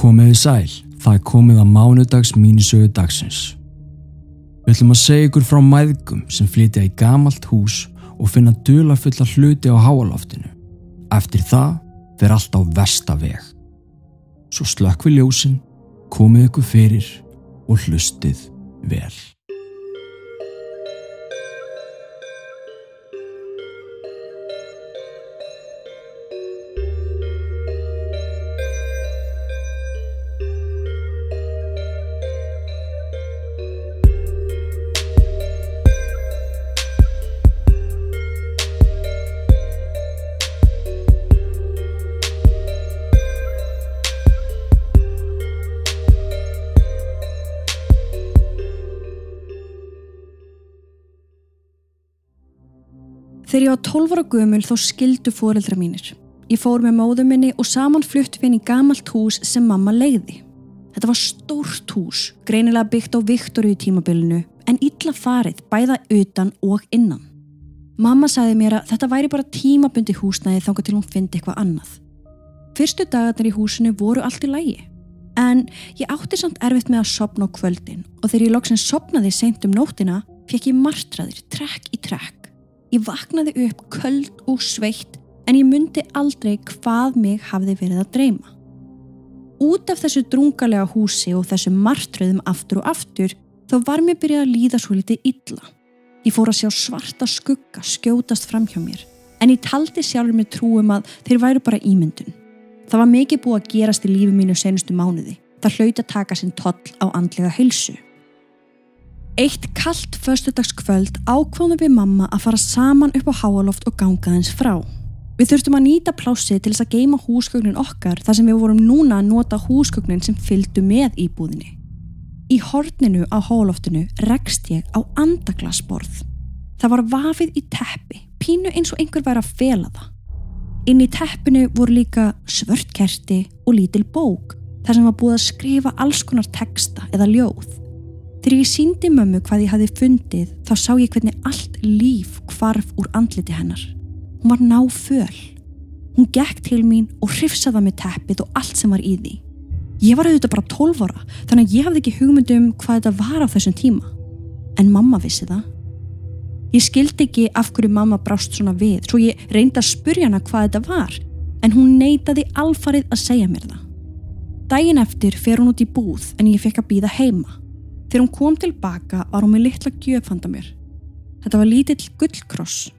Komiði sæl, það er komið á mánudags mínisögu dagsins. Við ætlum að segja ykkur frá mæðgum sem flytja í gamalt hús og finna dula fulla hluti á háaloftinu. Eftir það fer allt á vestaveg. Svo slökk við ljósin, komið ykkur fyrir og hlustið vel. Þegar ég var 12 ára gömul þá skildu fóreldra mínir. Ég fór með móðu minni og saman flutt við inn í gamalt hús sem mamma leiði. Þetta var stórt hús, greinilega byggt á Viktoríu tímabilinu en illa farið bæða utan og innan. Mamma sagði mér að þetta væri bara tímabundi húsnæði þángar til hún fyndi eitthvað annað. Fyrstu dagarnir í húsinu voru allt í lægi. En ég átti samt erfitt með að sopna á kvöldin og þegar ég loksinn sopnaði seint um nóttina fekk ég martraðir trekk í trekk. Ég vaknaði upp köld og sveitt en ég myndi aldrei hvað mig hafði verið að dreyma. Út af þessu drungalega húsi og þessu martröðum aftur og aftur þá var mér byrjað að líða svo litið illa. Ég fór að sjá svarta skugga skjótast fram hjá mér en ég taldi sjálfur með trúum að þeir væru bara ímyndun. Það var mikið búið að gerast í lífi mínu senustu mánuði. Það hlauti að taka sinn toll á andlega heilsu. Eitt kallt förstudagskvöld ákváðum við mamma að fara saman upp á háaloft og ganga þess frá. Við þurftum að nýta plásið til þess að geima húsgögnin okkar þar sem við vorum núna að nota húsgögnin sem fylgdu með íbúðinni. Í horninu á hálóftinu rekst ég á andaglasborð. Það var vafið í teppi, pínu eins og einhver væri að fela það. Inn í teppinu voru líka svörtkerti og lítil bók þar sem var búið að skrifa alls konar texta eða ljóð. Þegar ég síndi mömmu hvað ég hafi fundið þá sá ég hvernig allt líf kvarf úr andliti hennar. Hún var náföl. Hún gekk til mín og hrifsaða með teppið og allt sem var í því. Ég var auðvitað bara 12 ára þannig að ég hafði ekki hugmyndum hvað þetta var á þessum tíma. En mamma vissi það. Ég skildi ekki af hverju mamma brást svona við svo ég reyndi að spurja hana hvað þetta var en hún neytaði alfarið að segja mér það. Dægin eftir fer hún út í búð en ég fekk að býða heima. Þegar hún kom tilbaka var hún með litla gjöfanda mér. Þetta var lítill gullkross.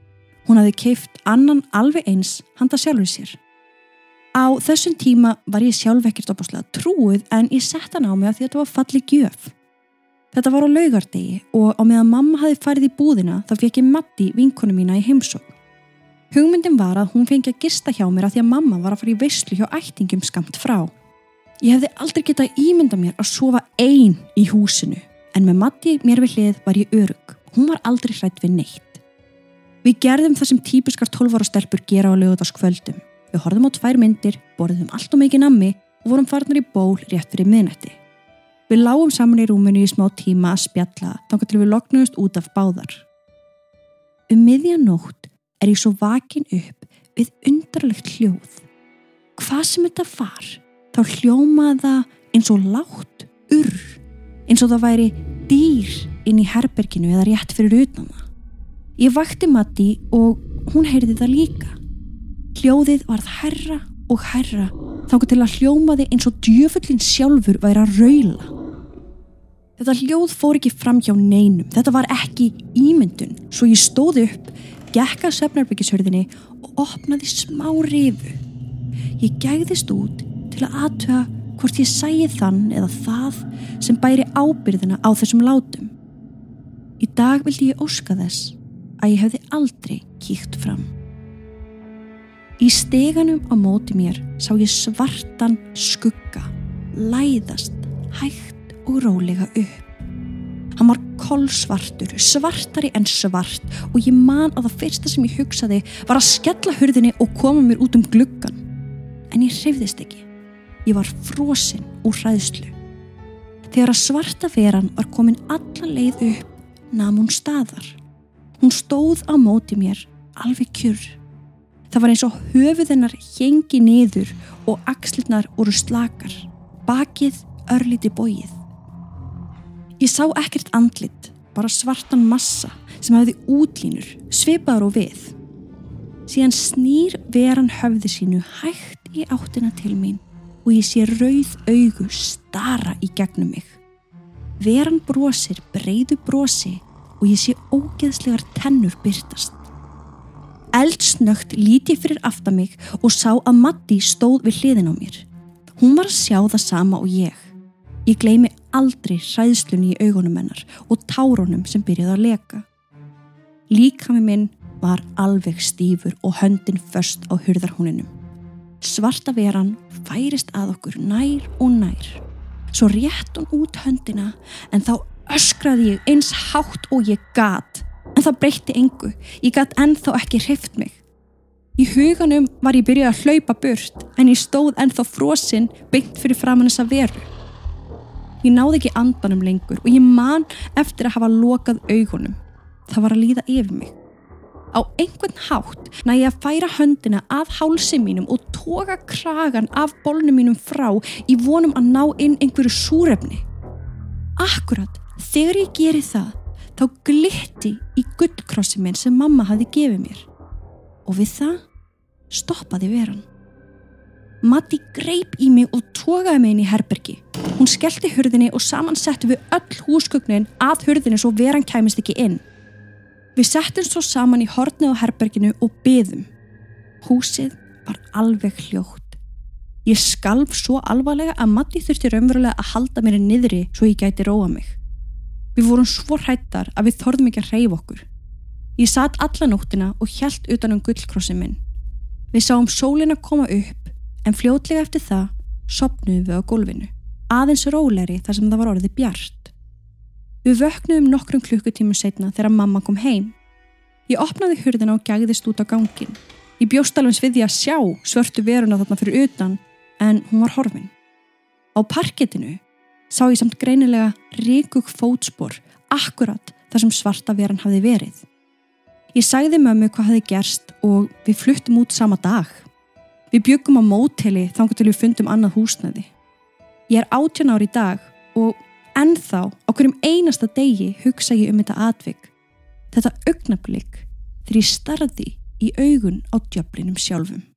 Hún hafði keift annan alveg eins handa sjálfur sér. Á þessum tíma var ég sjálf ekkert opáslega trúið en ég sett hann á mig að því að þetta var falli gjöf. Þetta var á laugardegi og á meðan mamma hafi farið í búðina þá fekk ég Matti vinkonu mína í heimsók. Hugmyndin var að hún fengi að gista hjá mér að því að mamma var að fara í veyslu hjá ættingum skamt frá. Ég hefði aldrei getað ímynda mér að sofa einn í húsinu en með Matti mér við hlið var ég örug. Hún var aldrei hrætt við neitt. Við gerðum það sem típiskar 12 ára stelpur gera á lögutaskvöldum. Við horfðum á tvær myndir, borðum allt og mikið nammi og vorum farnar í ból rétt fyrir miðnætti. Við lágum saman í rúminu í smá tíma að spjalla þannig til við loknumst út af báðar. Um miðjanótt er ég svo vakin upp við undarlegt hljóð. Hvað sem þetta var þá hljómaði það eins og látt urr, eins og það væri dýr inn í herberginu eða rétt fyrir utan það. Ég vakti Matti og hún heyrði það líka. Hljóðið varð herra og herra þángu til að hljómaði eins og djöfullin sjálfur væri að raula. Þetta hljóð fór ekki fram hjá neinum, þetta var ekki ímyndun, svo ég stóði upp, gekka söfnarbyggisörðinni og opnaði smá rifu. Ég gæðist út til að aðtöa hvort ég sæi þann eða það sem bæri ábyrðina á þessum látum. Í dag vildi ég óska þess að ég hefði aldrei kíkt fram. Í steganum á móti mér sá ég svartan skugga, læðast, hægt og rólega upp. Hann var kolsvartur, svartari en svart og ég man að það fyrsta sem ég hugsaði var að skella hurðinni og koma mér út um gluggan. En ég hrifðist ekki. Ég var frosinn úr hræðslu. Þegar að svarta veran var komin alla leið upp, nam hún staðar. Hún stóð á móti mér, alveg kjur. Það var eins og höfuðinnar hengi niður og axlirnar voru slakar. bakið örlíti bóið. Ég sá ekkert andlit, bara svartan massa sem hafði útlínur, svipaður og við. Síðan snýr veran höfði sínu hægt í áttina til mín og ég sé rauð augu stara í gegnum mig. Veran brosir breyðu brosi og ég sé ógeðslegar tennur byrtast. Eldsnögt líti fyrir aftan mig og sá að Matti stóð við hliðin á mér. Hún var að sjá það sama og ég. Ég gleymi aldrei hræðslunni í augunum hennar og tárunum sem byrjaði að leka. Líkami minn var alveg stífur og höndin först á hurðarhúninum. Svarta veran færist að okkur nær og nær. Svo rétt hún út höndina en þá öskraði ég eins hátt og ég gat en það breytti engu. Ég gætt ennþá ekki hreift mig. Í huganum var ég byrjuð að hlaupa burt en ég stóð ennþá frosinn byggt fyrir framann þessa veru. Ég náði ekki andanum lengur og ég man eftir að hafa lokað augunum. Það var að líða yfir mig. Á einhvern hátt næ ég að færa höndina að hálsi mínum og toga kragan af bólnum mínum frá í vonum að ná inn einhverju súrefni. Akkurat, þegar ég geri það þá glitti í gullkrossi minn sem mamma hafi gefið mér og við það stoppaði veran. Matti greip í mig og tókaði mig inn í herbergi. Hún skellti hurðinni og saman settu við öll húsgögnin að hurðinni svo veran kæmist ekki inn. Við settum svo saman í hornið á herberginu og byðum. Húsið var alveg hljótt. Ég skalf svo alvarlega að Matti þurfti raunverulega að halda mér niðri svo ég gæti róa mig. Við vorum svo hrættar að við þorðum ekki að reyfa okkur. Ég satt alla nóttina og hjælt utan um gullkrossin minn. Við sáum sólina koma upp en fljótlega eftir það sopnuðum við á gólfinu. Aðeins róleri þar sem það var orðið bjart. Við vöknuðum nokkrum klukkutímum setna þegar mamma kom heim. Ég opnaði hurðina og gæðist út á gangin. Ég bjóst alveg sviði að sjá svörtu veruna þarna fyrir utan en hún var horfin. Á parkettinu sá ég samt greinilega ríkug fótspor akkurat þar sem svarta veran hafi verið. Ég sagði mömmu hvað hafi gerst og við fluttum út sama dag. Við byggum á móteli þangar til við fundum annað húsnaði. Ég er 18 ár í dag og ennþá á hverjum einasta degi hugsa ég um þetta atvik. Þetta augnablík þegar ég starði í augun á djöflinum sjálfum.